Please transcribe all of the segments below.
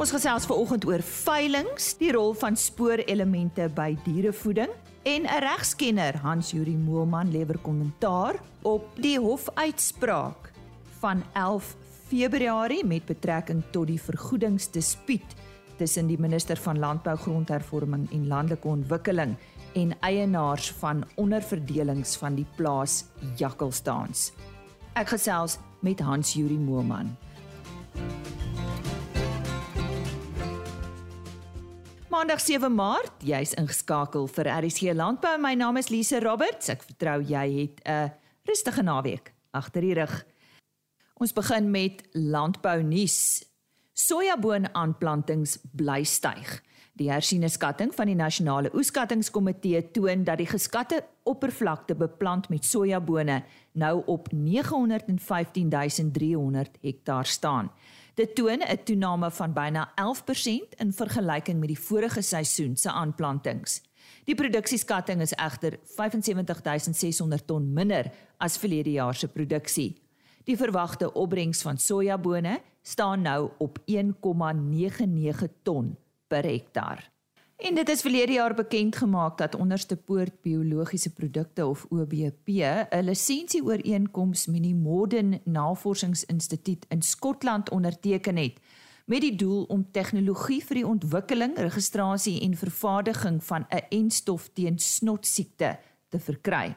Ons gesels veraloggend oor veilinge, die rol van spoorelemente by dierevoeding en 'n regskenner, Hans Juri Moelman lewer kommentaar op die hofuitspraak van 11 Februarie met betrekking tot die vergoedingsdispuut tussen die minister van Landbou, Grondhervorming en Landelike Ontwikkeling en eienaars van onderverdelings van die plaas Jakkalstaans. Ek gesels met Hans Juri Moelman. Maandag 7 Maart, jy's ingeskakel vir RSC Landbou. My naam is Lise Roberts. Ek vertrou jy het 'n rustige naweek agter die rug. Ons begin met landbou nuus. Sojaboonaanplantings bly styg. Die hersiene skatting van die Nasionale Oeskattingskomitee toon dat die geskatte oppervlakte beplant met sojabone nou op 915300 hektaar staan. Dit toon 'n toename van byna 11% in vergelyking met die vorige seisoen se aanplantings. Die produksieskatting is egter 75600 ton minder as verlede jaar se produksie. Die verwagte opbrengs van sojabone staan nou op 1,99 ton per hektaar. En dit is verlede jaar bekend gemaak dat onderste poort biologiese produkte of OBP 'n lisensieooreenkoms met die Modern Navorsingsinstituut in Skotland onderteken het met die doel om tegnologie vir die ontwikkeling, registrasie en vervaardiging van 'n enstof teen snotsiekte te verkry.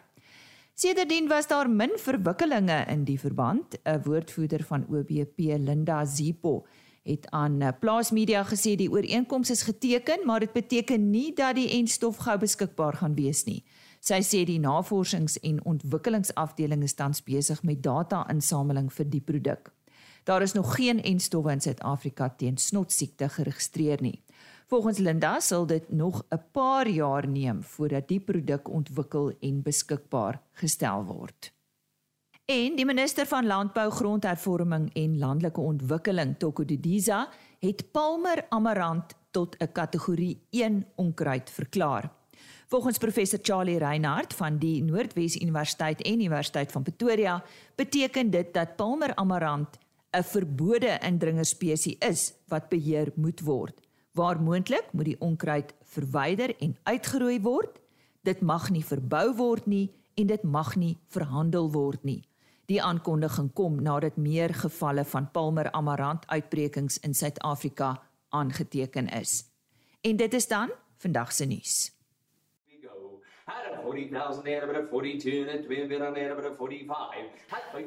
Sedertdien was daar min verwikkelinge in die verband, 'n woordvoerder van OBP, Linda Zipo, het aan eh, plaasmedia gesê die ooreenkoms is geteken, maar dit beteken nie dat die enstof gou beskikbaar gaan wees nie. Sy sê die navorsings- en ontwikkelingsafdeling is tans besig met data-insameling vir die produk. Daar is nog geen enstowwe in Suid-Afrika teen snotsiekte geregistreer nie. Volgens Linda sal dit nog 'n paar jaar neem voordat die produk ontwikkel en beskikbaar gestel word. En die minister van Landbou, Grondhervorming en Landelike Ontwikkeling, Toko Didiza, het Palmer Amarant tot 'n kategorie 1 onkruid verklaar. Volgens professor Charlie Reinhardt van die Noordwes Universiteit en Universiteit van Pretoria, beteken dit dat Palmer Amarant 'n verbode indringerspesies is wat beheer moet word. Waar moontlik moet die onkruid verwyder en uitgeroei word. Dit mag nie verbou word nie en dit mag nie verhandel word nie. Die aankondiging kom nadat meer gevalle van Palmer amarant uitbrekings in Suid-Afrika aangeteken is. En dit is dan vandag se nuus.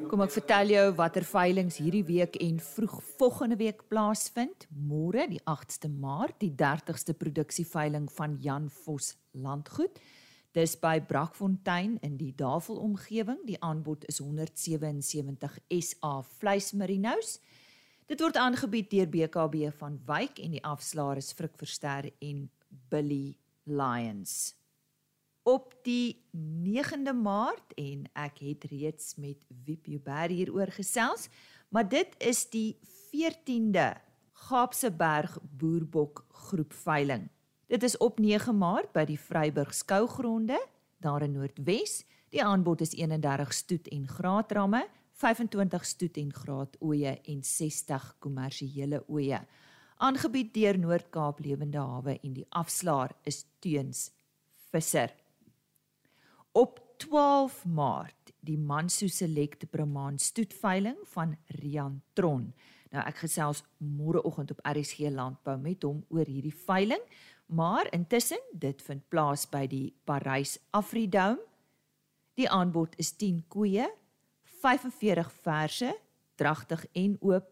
Kom ek vertel jou watter veilinge hierdie week en vroeg volgende week plaasvind. Môre, die 8ste Maart, die 30ste produksieveiling van Jan Vos Landgoed. Dis by Brakfontein in die Davel omgewing. Die aanbod is 177 SA vleismerinos. Dit word aangebied deur BKB van Wyk en die afslaer is Frik Verster en Billy Lions. Op die 9de Maart en ek het reeds met Wiep Uber hieroor gesels, maar dit is die 14de Gaapse Berg Boerbok groep veiling. Dit is op 9 Maart by die Vryburg skougronde daar in Noordwes. Die aanbod is 31 stoet en graadramme, 25 stoet en graad oeye en 60 kommersiële oeye. Aangebied deur Noord-Kaap Lewende Hawe en die afslaer is Teuns Visser. Op 12 Maart die Manso Select Brahman stoetveiling van Rian Tron. Nou ek gesels môreoggend op RSG Landbou met hom oor hierdie veiling maar intussen dit vind plaas by die Parys Afridome. Die aanbod is 10 koeie, 45 verse, dragtig en oop,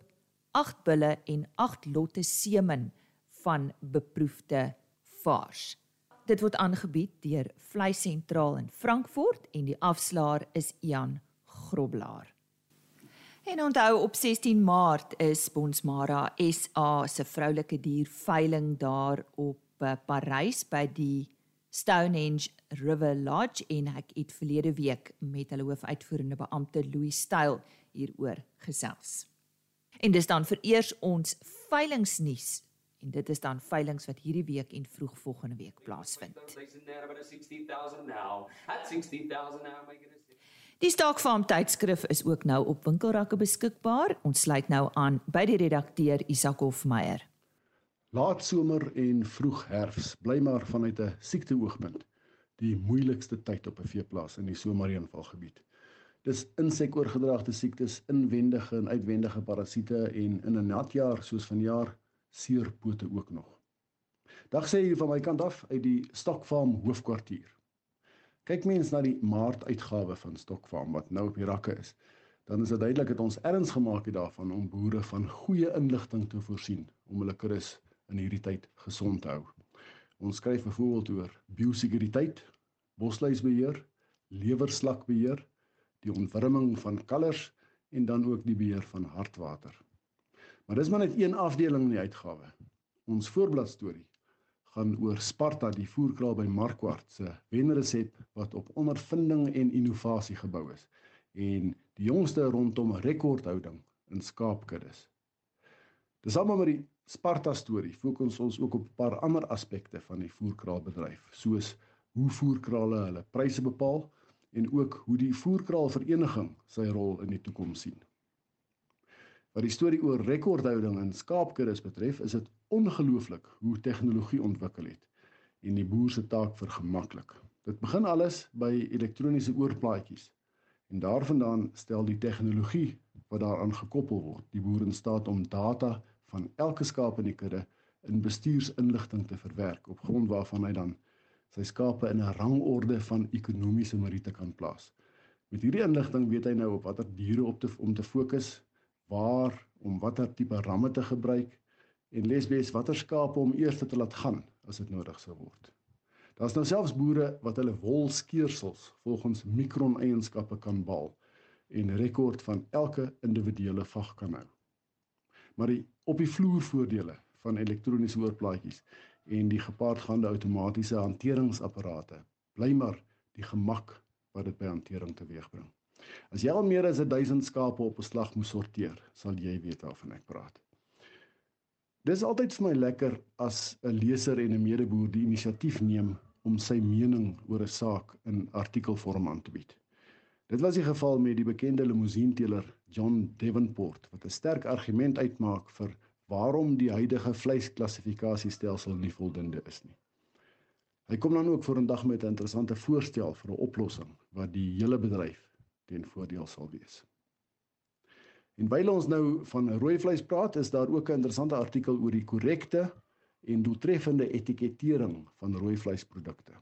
8 bulle en 8 lotte semen van beproefde vars. Dit word aangebied deur Vleis Sentraal in Frankfurt en die afslaer is Ian Groblaar. En onthou op 16 Maart is Bonsmara SA se vroulike dier veiling daar op Parys by die Stonehenge River Lodge en ek het verlede week met hulle hoofuitvoerende beampte Louis Styl hieroor gesels. En dis dan vir eers ons veilingsnuus en dit is dan veilings wat hierdie week en vroeg volgende week plaasvind. Die Stockfarm tydskrif is ook nou op winkelrakke beskikbaar. Ons sluit nou aan by die redakteur Isak Hofmeyer. Laat somer en vroeg herfs bly maar vanuit 'n siekteoogpunt die moeilikste tyd op 'n veeplaas in die somerreënvalgebied. Dis insekoorgedraagde siektes, inwendige en uitwendige parasiete en in 'n natjaar soos vanjaar seerpote ook nog. Dag sê hier van my kant af uit die Stokfarm hoofkwartier. Kyk mens na die Maart uitgawe van Stokfarm wat nou op die rakke is dan is dit duidelik dat ons erns gemaak het daarvan om boere van goeie inligting te voorsien om hulle kuddes in hierdie tyd gesond hou. Ons skryf byvoorbeeld oor biosekuriteit, bosluisbeheer, lewerslakbeheer, die ontwrimming van kalvers en dan ook die beheer van hartwater. Maar dis maar net een afdeling in die uitgawe. Ons voorblad storie gaan oor Sparta die voerkraal by Markwart se wenresep wat op ondervinding en innovasie gebou is en die jongste rondom rekordhouding in skaapkuddes. Dis almal met die Sparta storie fokus ons ook op 'n paar ander aspekte van die voerkraalbedryf, soos hoe voerkrale hulle pryse bepaal en ook hoe die voerkraalvereniging sy rol in die toekoms sien. Wat die storie oor rekordhouding in skaapkuddes betref, is dit ongelooflik hoe tegnologie ontwikkel het en die boer se taak vergemaklik. Dit begin alles by elektroniese oorplaatjies En daarvandaan stel die tegnologie wat daaraan gekoppel word, die boer in staat om data van elke skaap in die kudde in bestuursinligting te verwerk op grond waarvan hy dan sy skape in 'n rangorde van ekonomiese meriete kan plaas. Met hierdie inligting weet hy nou op watter diere op te om te fokus, waar om watter tipe ramme te gebruik en lesbes watter skape om eers te laat gaan as dit nodig sou word. Daar's nou selfs boere wat hulle wolskeersels volgens mikron-eienskappe kan behaal en rekord van elke individuele vag kan hou. Maar die op die vloer voordele van elektroniese oorplaatjies en die gepaardgaande outomatiese hanteringsapparate bly maar die gemak wat dit by hantering teweegbring. As jy al meer as 1000 skape op 'n slag moet sorteer, sal jy weet waarvan ek praat. Dis altyd vir my lekker as 'n leser en 'n medeboer die inisiatief neem om sy mening oor 'n saak in artikelvorm aan te bied. Dit was die geval met die bekende limousineteler John Davenport wat 'n sterk argument uitmaak vir waarom die huidige vleisklassifikasiestelsel nie voldoende is nie. Hy kom dan ook vorendag met 'n interessante voorstel vir 'n oplossing wat die hele bedryf ten voordeel sal wees. En wyl ons nou van rooi vleis praat, is daar ook 'n interessante artikel oor die korrekte en doeltreffende etikettering van rooi vleisprodukte.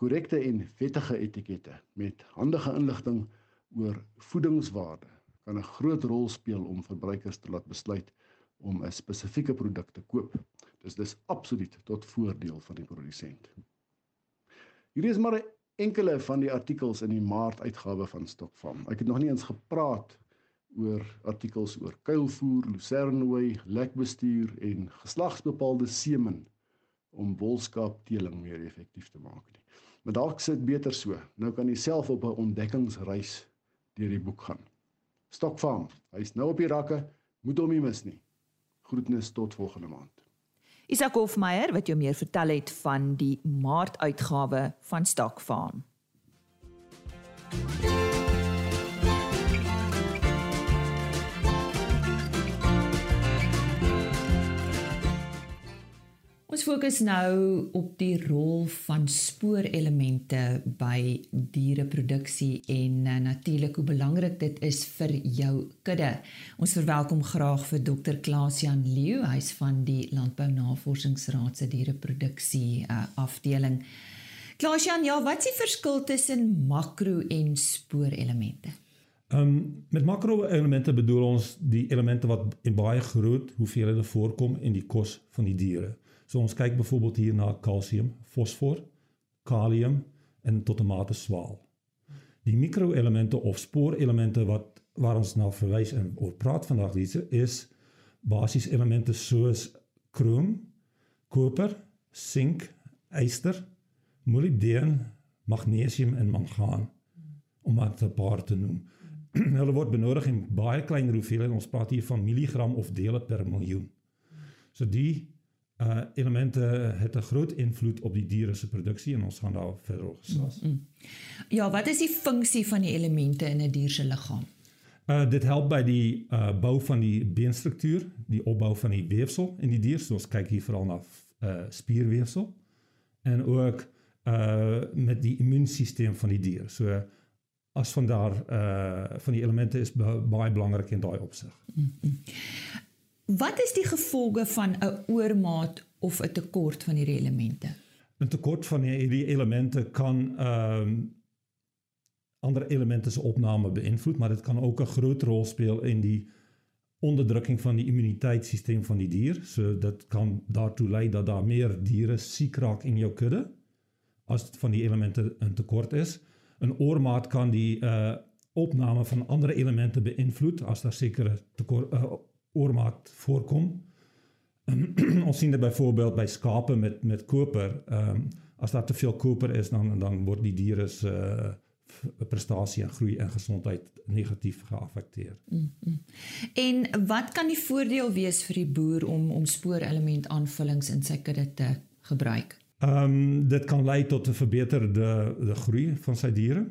Korrekte en wettige etikette met handige inligting oor voedingswaarde kan 'n groot rol speel om verbruikers te laat besluit om 'n spesifieke produk te koop. Dis dis absoluut tot voordeel van die produsent. Hierdie is maar enkele van die artikels in die Maart uitgawe van Stokfarm. Ek het nog nie eens gepraat oor artikels oor kuilvoer, lucernhooi, lekbestuur en geslagsbepaalde semen om wolskaap teeling meer effektief te maak nie. Maar dalk sit beter so. Nou kan jy self op 'n ontdekkingsreis deur die boek gaan. Stokfarm, hy's nou op die rakke, moet hom nie mis nie. Groetnis tot volgende maand. Isak Hofmeyer wat jou meer vertel het van die Maart uitgawe van Stokfarm. Thank you Ons fokus nou op die rol van spoorelemente by diereproduksie en uh, natuurlik hoe belangrik dit is vir jou kudde. Ons verwelkom graag vir Dr. Klaas-Jan Leeu, hy's van die Landbou Navorsingsraad se diereproduksie uh, afdeling. Klaas-Jan, ja, wat is die verskil tussen makro en spoorelemente? Ehm um, met makro-elemente bedoel ons die elemente wat in baie groot hoeveelhede voorkom in die kos van die diere. So ons kyk byvoorbeeld hier na kalsium, fosfor, kalium en tot 'n mate swaal. Die mikroelemente of spoorelemente wat waar ons na verwys en oor praat vandag hier is basies elemente soos krom, koper, sink, yster, molibdeen, magnesium en mangaan om maar 'n paar te noem. Hulle word benodig in baie kleiner hoeveelhede. Ons praat hier van milligram of dele per miljoen. So die uh elemente het 'n groot invloed op die diere se produksie en ons gaan daar verder gesels. Mm, mm. Ja, wat is die funksie van die elemente in 'n dier se liggaam? Uh dit help by die uh bou van die beenstruktuur, die opbou van die weefsel in die dier. So ons kyk hier veral na uh spierweefsel en ook uh met die immuunstelsel van die dier. So as van daar uh van die elemente is baie belangrik in daai opsig. Mm -hmm. Wat is die gevolge van 'n oormaat of 'n tekort van hierdie elemente? 'n Tekort van hierdie elemente kan ehm um, ander elemente se opname beïnvloed, maar dit kan ook 'n groot rol speel in die onderdrukking van die immuniteitstelsel van die dier. So dit kan daartoe lei dat daar meer diere siek raak in jou kudde as van die elemente in tekort is. 'n Oormaat kan die uh opname van ander elemente beïnvloed as daar sekere tekort uh, oormaat voorkom. ons sien dit byvoorbeeld by skape met met koper. Ehm um, as daar te veel koper is dan dan word die diere se uh, prestasie en groei en gesondheid negatief geaffekteer. Mm -hmm. En wat kan die voordeel wees vir die boer om om spoorelement aanvullings in sy kudde te gebruik? Ehm um, dit kan lei tot 'n verbeterde de groei van sy diere.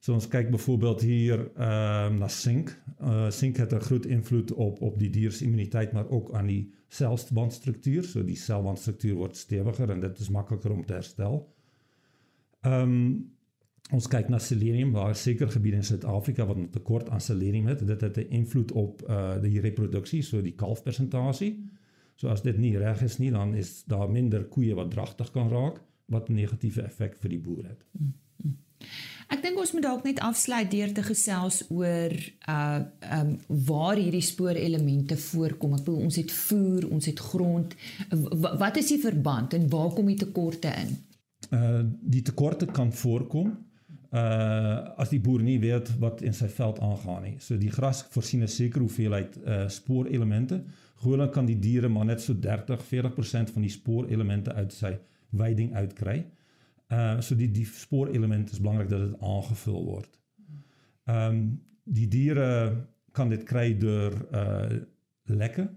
So ons kyk byvoorbeeld hier ehm uh, na sink. Uh sink het 'n groot invloed op op die dier se immuniteit maar ook aan die selwandstruktuur. So die selwandstruktuur word stewiger en dit is makliker om te herstel. Ehm um, ons kyk na selenium waar seker gebiede in Suid-Afrika wat 'n tekort aan selenium het. Dit het 'n invloed op uh die reproduksie, so die kalfpersentasie. So as dit nie reg is nie, dan is daar minder koeie wat dragtig kan raak wat 'n negatiewe effek vir die boer het. Mm -hmm. Ek dink ons moet dalk net afsluit deur te gesels oor uh um waar hierdie spoorelemente voorkom. Ek bedoel ons het voer, ons het grond. Wat is die verband en waar kom die tekorte in? Uh die tekorte kan voorkom uh as die boer nie weet wat in sy veld aangaan nie. So die gras voorsien 'n sekere hoeveelheid uh spoorelemente. Gewoonlik kan die diere maar net so 30-40% van die spoorelemente uit sy weiding uitkry. Uh Uh so die die spoorelement is belangrik dat dit aangevul word. Ehm um, die diere kan dit kry deur uh lekke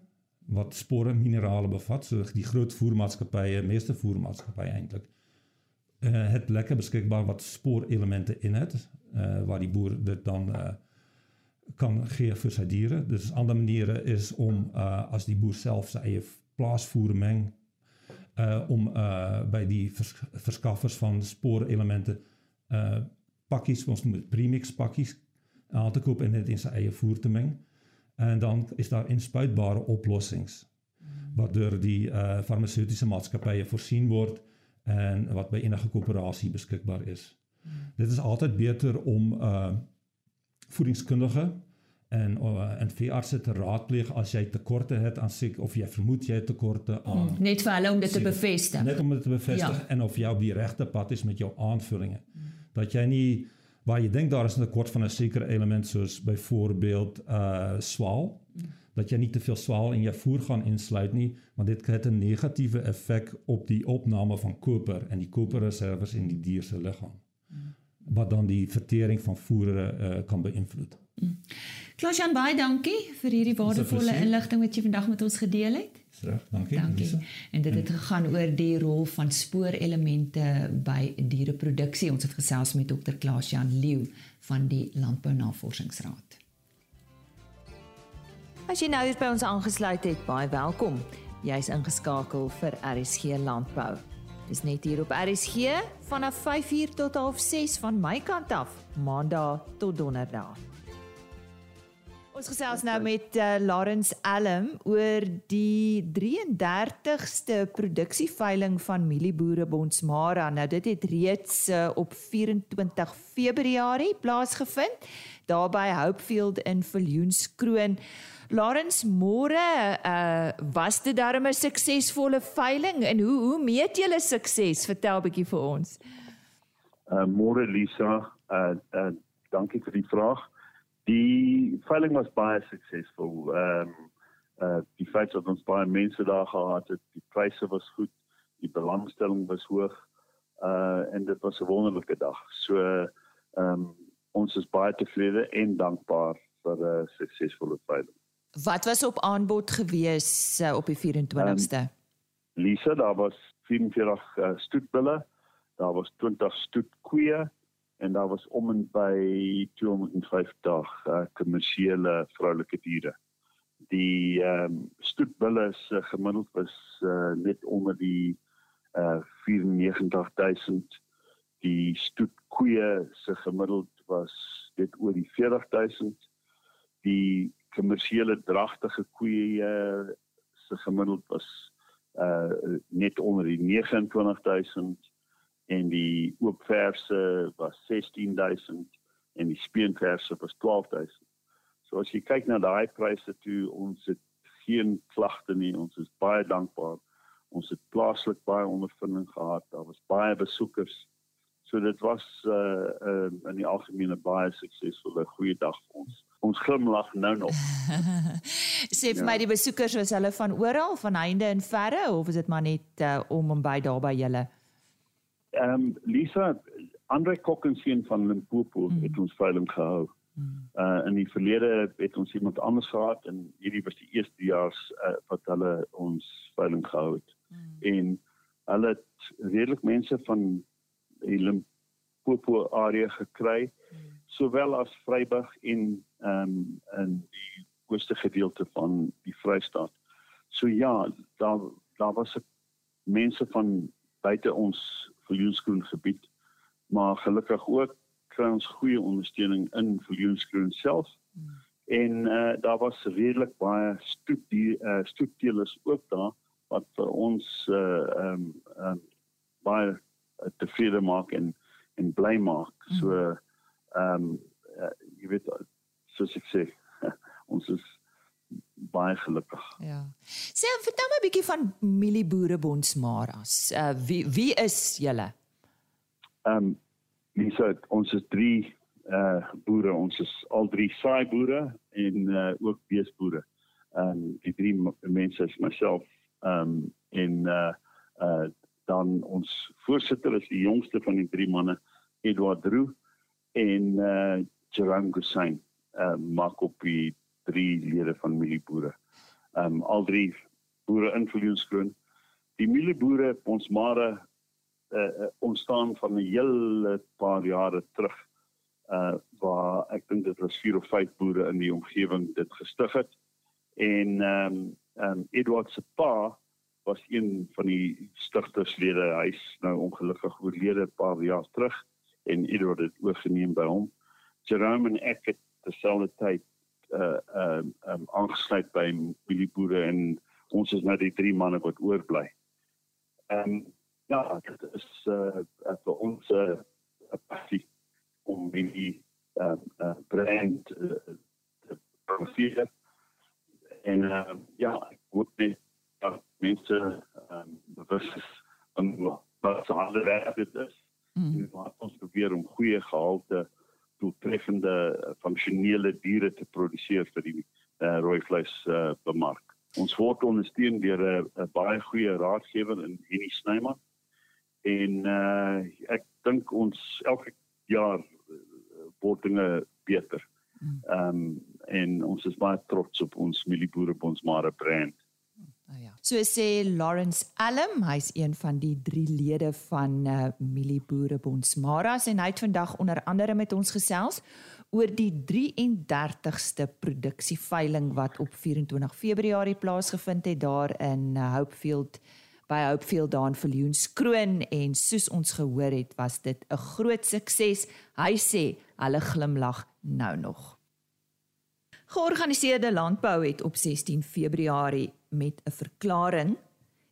wat spore minerale bevat, so die groot voermaatskappye, meeste voermaatskappye eintlik. Uh het lekke beskikbaar wat spoorelemente in het, uh waar die boer dit dan uh kan gee vir sy diere. Dus ander maniere is om uh as die boer self sy eie plaasvoer meng uh om uh by die vers, verskaffers van spoorelemente uh pakkies ons noem dit premix pakkies aan te koop en dit in sy eie voer te meng. En dan is daar inspuitbare oplossings wat deur die uh farmaseutiese maatskappye voorsien word en wat by enige koöperasie beskikbaar is. Dit is altyd beter om uh voedingskundige en uh, en veeartse te raadpleeg as jy tekorte het aan sek of jy vermoed jy het tekorte aan hmm, net vir hulle om dit te bevestig net om dit te bevestig ja. en of jy op die regte pad is met jou aanvullings hmm. dat jy nie waar jy dink daar is 'n tekort van 'n sekere element soos byvoorbeeld uh swaal hmm. dat jy nie te veel swaal in jou voer gaan insluit nie want dit het 'n negatiewe effek op die opname van koper en die koperreserwes in die dier se liggaam hmm. Wat dan die vertering van voere uh, kan beïnvloed. Hmm. Klaas-Jan baie dankie vir hierdie waardevolle inligting wat jy vandag met ons gedeel het. Reg, dankie. Dankie. Lisa. En dit het gegaan oor die rol van spoorelemente by diereproduksie. Ons het gesels met Dr. Klaas-Jan Leeu van die Landbou Navorsingsraad. As jy nou hier by ons aangesluit het, baie welkom. Jy's ingeskakel vir RSG Landbou. Dis net hier op RSG vanaf 5:00 tot 06:30 van my kant af, Maandag tot Donderdag. Ons gesels nou met uh, Lawrence Allam oor die 33ste produksieveiling van Mielieboere Bonsmara. Nou dit het reeds uh, op 24 Februarie plaasgevind daar by Hopefield in Viljoenskroon. Lawrence, môre uh, was dit darem 'n suksesvolle veiling en hoe hoe meet julle sukses? Vertel 'n bietjie vir ons. Uh, môre Lisa, uh, uh, dankie vir die vraag. Die veiling was baie suksesvol. Ehm um, uh die feit dat ons baie mense daar gehad het, die pryse was goed, die belangstelling was hoog. Uh en dit was 'n wonderlike dag. So ehm um, ons is baie tevrede en dankbaar vir 'n suksesvolle veiling. Wat was op aanbod gewees uh, op die 24ste? Um, ehm, Lisa, daar was 44 uh, stoetbulle, daar was 20 stoetkoeie en daar was om en by 250 uh, kommersiële vroulike diere. Die ehm um, stoetbulle se uh, gemiddeld was uh, net onder die uh 94000 die stoetkoeie se gemiddeld was dit oor die 40000 die kommersiële dragtige koeie se gemiddeld was uh net onder die 29000 en die oopverse was 16000 en die speenverse was 12000. So as jy kyk na daai pryse toe ons het geen klagte nie, ons is baie dankbaar. Ons het plaaslik baie ondervinding gehad. Daar was baie besoekers. So dit was uh uh in die algemene baie suksesvolle goeie dag vir ons. Ons glimlag nou nog. Sê vir ja. my die besoekers was hulle van oral, van heinde en verre of is dit maar net uh, om en by daar by julle? Ehm um, Lisa Andre Kokkenseën van Limpopo mm. het ons veiling gehou. Mm. Uh in die verlede het ons iemand anders gehad en hierdie was die eerste jaar uh, wat hulle ons veiling gehou het. Mm. En hulle het redelik mense van die Limpopo area gekry hmm. Sowel as Vryburg en ehm um, in die ooste gedeelte van die Vrystaat. So ja, daar daar was mense van buite ons Viljoenskroon gebied, maar gelukkig ook kry ons goeie ondersteuning in Viljoenskroon self. En eh uh, daar was redelik baie stoet die eh uh, stoetteelers ook daar wat vir ons eh uh, ehm um, um, baie tevrede maak en en bly maak. So ehm um, uh, jy weet soos ek sê ons is baie gelukkig. Ja. Sê vertel my 'n bietjie van Milieboere Bonsmaras. Uh wie wie is julle? Ehm um, Lisa, ons is drie uh boere. Ons is al drie saai boere en uh ook beesboere. Ehm um, die drie mense is myself ehm um, en uh uh dan ons voorsitter is die jongste van die drie manne Edward Roo en uh Jerome Gosain uh maak op die drie lede van Milieboere. Um al drie boere in Viljoenskroon. Die Milieboere ons mare uh ontstaan van 'n hele paar jare terug uh waar ek dink dit was vier of vyf boere in die omgewing dit gestig het. En ehm um, um Edward se pa was een van die stigterslede. Hy's nou ongelukkig oorlede 'n paar jaar terug en Edward het oorgeneem by hom. Jerome en ek het terselfde tyd uh um um aangesluit by Willie Boere en ons is nou die drie manne wat oorbly. Ehm um, ja, dit is uh vir ons 'n uh, passie om die uh, uh brand uh, te promoveer. En uh, ja, ek hoop net dat mense ehm um, bewus is van wat se harde werk dit is. Mm. En wat ons probeer om goeie gehalte doeltreffende funksionele diere te produseer vir die uh, rooi vleis uh, bemark. Ons word ondersteun deur 'n uh, baie goeie raadgewer in Henny Snyman. En uh, ek dink ons elke jaar word dinge beter. Mm. Ehm um, en ons is baie trots op ons Milieboere Bonsmare brand. Oh ja. So sê Lawrence Allam, hy's een van die drie lede van uh, Milieboere Bonsmaras en hy het vandag onder andere met ons gesels oor die 33ste produksieveiling wat op 24 Februarie plaasgevind het daar in uh, Hopefield by Hopefield daar in Viljoenskroon en soos ons gehoor het was dit 'n groot sukses. Hy sê hulle glimlag nou nog. Georganiseerde landbou het op 16 Februarie met 'n verklaring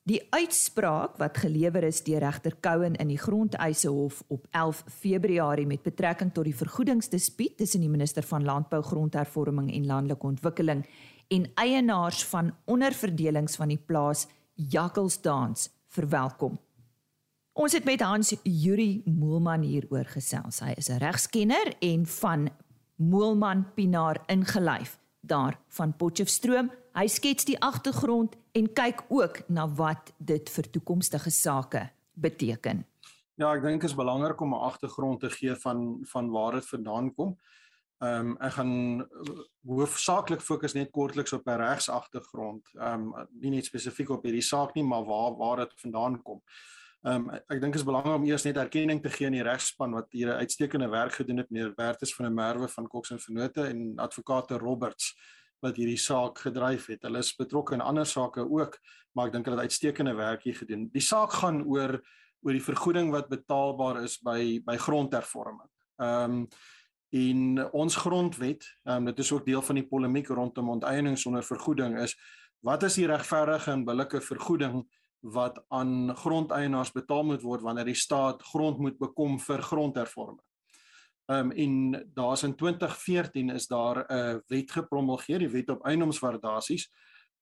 die uitspraak wat gelewer is deur regter Cowan in die Grondeise Hof op 11 Februarie met betrekking tot die vergoedingsdispuut tussen die minister van Landbou, Grondhervorming en Landelike Ontwikkeling en eienaars van onderverdelings van die plaas Jakkalsdans verwelkom. Ons het met Hans Yuri Moelman hieroor gesels. Hy is 'n regskenner en van Moelman Pinaar ingelyf daar van Potchefstroom Hy skets die agtergrond en kyk ook na wat dit vir toekomstige sake beteken. Ja, ek dink dit is belangrik om 'n agtergrond te gee van van waar dit vandaan kom. Ehm um, ek gaan hoofsaaklik fokus net kortliks op 'n regsagtergrond. Ehm um, nie net spesifiek op hierdie saak nie, maar waar waar dit vandaan kom. Ehm um, ek dink is belangrik om eers net erkenning te gee aan die regspan wat hier 'n uitstekende werk gedoen het meneer Bertus van der Merwe van Cox en Vennote en advokate Roberts wat hierdie saak gedryf het. Hulle is betrokke in ander sake ook, maar ek dink hulle het uitstekende werk hier gedoen. Die saak gaan oor oor die vergoeding wat betaalbaar is by by grondhervorming. Ehm um, in ons grondwet, ehm um, dit is ook deel van die polemiek rondom onteiening sonder vergoeding is wat is die regverdige en billike vergoeding wat aan grondeienaars betaal moet word wanneer die staat grond moet bekom vir grondhervorming. Ehm um, en daar's in 2014 is daar 'n wet gepromulgeer, die wet op eiendomswaardasies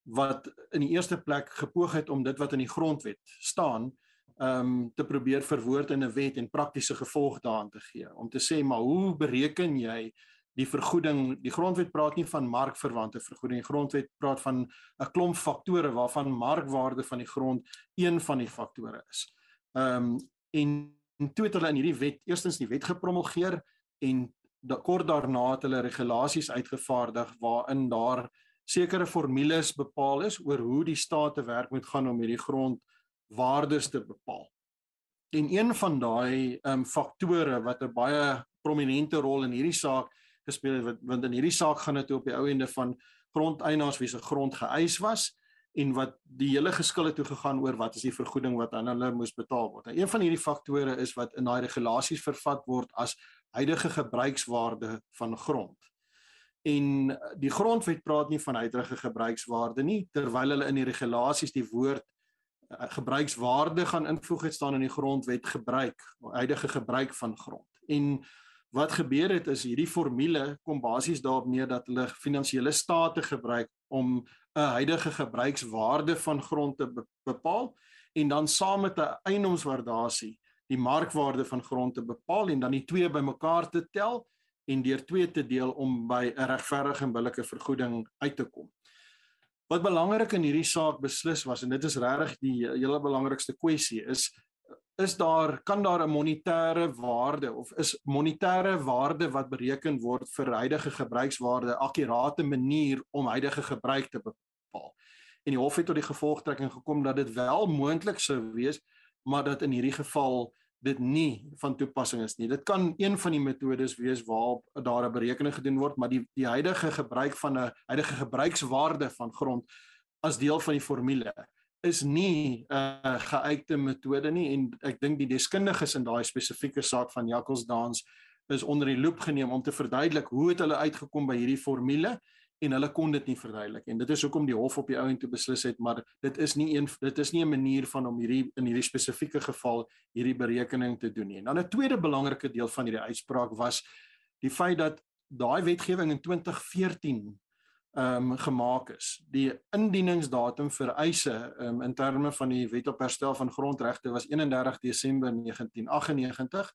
wat in die eerste plek gepoog het om dit wat in die grondwet staan ehm um, te probeer verwoord in 'n wet en praktiese gevolg daaraan te gee. Om te sê maar hoe bereken jy die vergoeding? Die grondwet praat nie van markverwante vergoeding. Die grondwet praat van 'n klomp faktore waarvan markwaarde van die grond een van die faktore is. Ehm um, en toe het hulle in hierdie wet eerstens die wet gepromulgeer en da, kort daarna het hulle regulasies uitgevaardig waarin daar sekere formules bepaal is oor hoe die staat te werk moet gaan om hierdie grond waardes te bepaal. En een van daai ehm um, faktore wat 'n baie prominente rol in hierdie saak gespeel het want, want in hierdie saak gaan dit op die ou ende van grondeienaars wie se grond geëis was en wat die hele geskil het toe gegaan oor wat is die vergoeding wat aan hulle moes betaal word. En een van hierdie faktore is wat in daai regulasies vervat word as huidige gebruikswaarde van grond. En die grondwet praat nie van huidige gebruikswaarde nie terwyl hulle in die regulasies die woord Eh, gebruikswaarde gaan invoeg het staan in die grondwet gebruik, huidige gebruik van grond. En wat gebeur het is hierdie formule kom basies daarop neer dat hulle finansiële state gebruik om 'n huidige gebruikswaarde van grond te bepaal en dan saam met 'n eiendomswaardasie die markwaarde van grond te bepaal en dan die twee bymekaar te tel en deur twee te deel om by 'n regverdige en billike vergoeding uit te kom. Wat belangrik in hierdie saak beslis was en dit is regtig die hele belangrikste kwessie is is daar kan daar 'n monetêre waarde of is monetêre waarde wat bereken word vir huidige gebruikswaarde akkurate manier om huidige gebruik te bepaal. En die hof het tot die gevolgtrekking gekom dat dit wel moontlik sou wees maar dat in hierdie geval dit nie van toepassing is nie. Dit kan een van die metodes wees waarop daar 'n berekening gedoen word, maar die die huidige gebruik van 'n huidige gebruikswaarde van grond as deel van die formule is nie 'n uh, geuite metode nie en ek dink die deskundiges in daai spesifieke saak van Jakkals Dans is onder die loep geneem om te verduidelik hoe het hulle uitgekom by hierdie formule en hulle kon dit nie verduidelik en dit is hoekom die hof op die ou en toe beslis het maar dit is nie een dit is nie 'n manier van om hierdie in hierdie spesifieke geval hierdie berekening te doen nie. En dan 'n tweede belangrike deel van hierdie uitspraak was die feit dat daai wetgewing in 2014 ehm um, gemaak is. Die indieningsdatum vir eise ehm um, in terme van die Wet op Herstel van Grondregte was 31 Desember 1998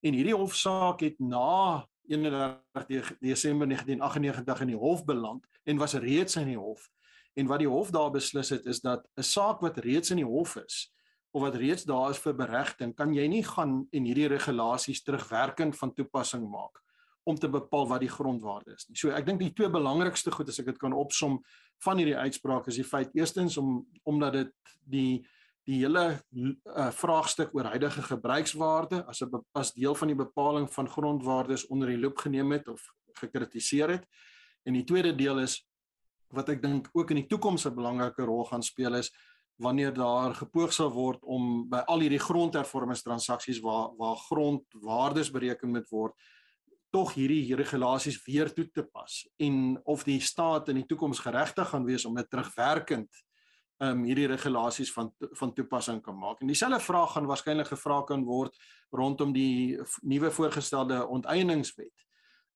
en hierdie hofsaak het na 31 Desember 1998 in die hof beland en was reeds in die hof. En wat die hof daar beslis het is dat 'n saak wat reeds in die hof is of wat reeds daar is vir beregting, kan jy nie gaan en hierdie regulasies terugwerkend van toepassing maak om te bepaal wat die grondwaarde is nie. So ek dink die twee belangrikste goed as ek dit kan opsom van hierdie uitspraak is die feit eerstens om omdat dit die die hele uh, vraagstuk oor huidige gebruikswaarde as 'n as deel van die bepaling van grondwaardes onder die loop geneem het of gekritiseer het. En die tweede deel is wat ek dink ook in die toekoms 'n belangrike rol gaan speel is wanneer daar gepoog sal word om by al hierdie grondhervormingstransaksies waar waar grondwaardes bereken moet word tog hierdie regulasies weer toe te pas en of die staat in die toekoms geregtig gaan wees om dit terugwerkend um hierdie regulasies van van toepassing kan maak. En dieselfde vraag gaan waarskynlik gevra kan word rondom die nuwe voorgestelde onteieningswet.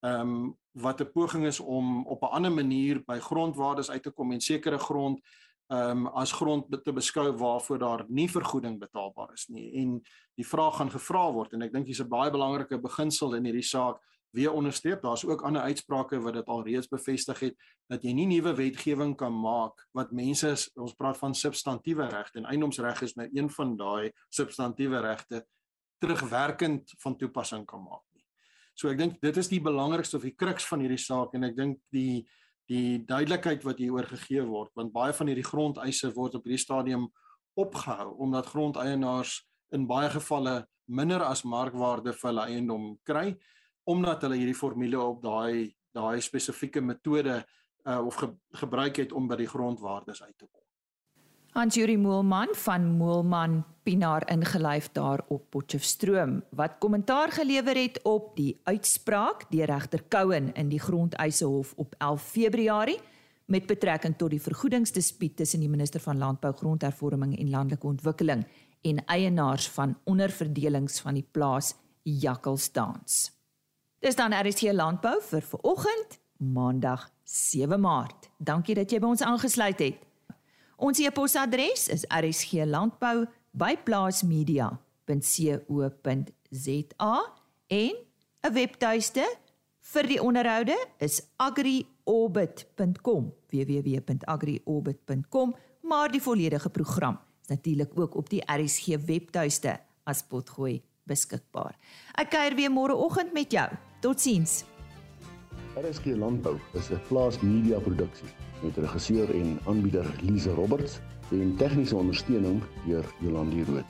Um wat 'n poging is om op 'n ander manier by grondwaardes uit te kom en sekere grond um as grond te beskou waarvoor daar nie vergoeding betaalbaar is nie. En die vraag gaan gevra word en ek dink dis 'n baie belangrike beginsel in hierdie saak weer onderstreep. Daar's ook ander uitsprake wat dit alreeds bevestig het dat jy nie nuwe wetgewing kan maak wat mense ons praat van substantiëre regte en eiendomsreg is nou een van daai substantiëre regte terugwerkend van toepassing kan maak nie. So ek dink dit is die belangrikste of die kruks van hierdie saak en ek dink die die duidelikheid wat hier oorgegee word want baie van hierdie grondeise word op hierdie stadium opgehou omdat grondeienaars in baie gevalle minder as markwaarde vir hulle eiendom kry omdat hulle hierdie formule op daai daai spesifieke metode uh, of ge, gebruik het om by die grondwaardes uit te kom. Hans-Juri Moelman van Moelman Pinaar ingelyf daar op Potchefstroom wat kommentaar gelewer het op die uitspraak deur regter Cowen in die Grondeisehof op 11 Februarie met betrekking tot die vergoedingsdispuut tussen die minister van Landbou, Grondhervorming en Landelike Ontwikkeling en eienaars van onderverdelings van die plaas Jakkalsdans. Dis dan RC Landbou vir vanoggend, Maandag 7 Maart. Dankie dat jy by ons aangesluit het. Ons e-posadres is rsglandbou@plaasmedia.co.za en 'n webtuiste vir die onderhoude is agriorbit.com www.agriorbit.com maar die volledige program is natuurlik ook op die RSG webtuiste as potgooi beskikbaar. Ek kuier weer môreoggend met jou. Totsiens. RSG Landbou is 'n plaas media produksie met regisseur en aanbieder Lize Roberts en tegniese ondersteuning deur Jolande Rooi.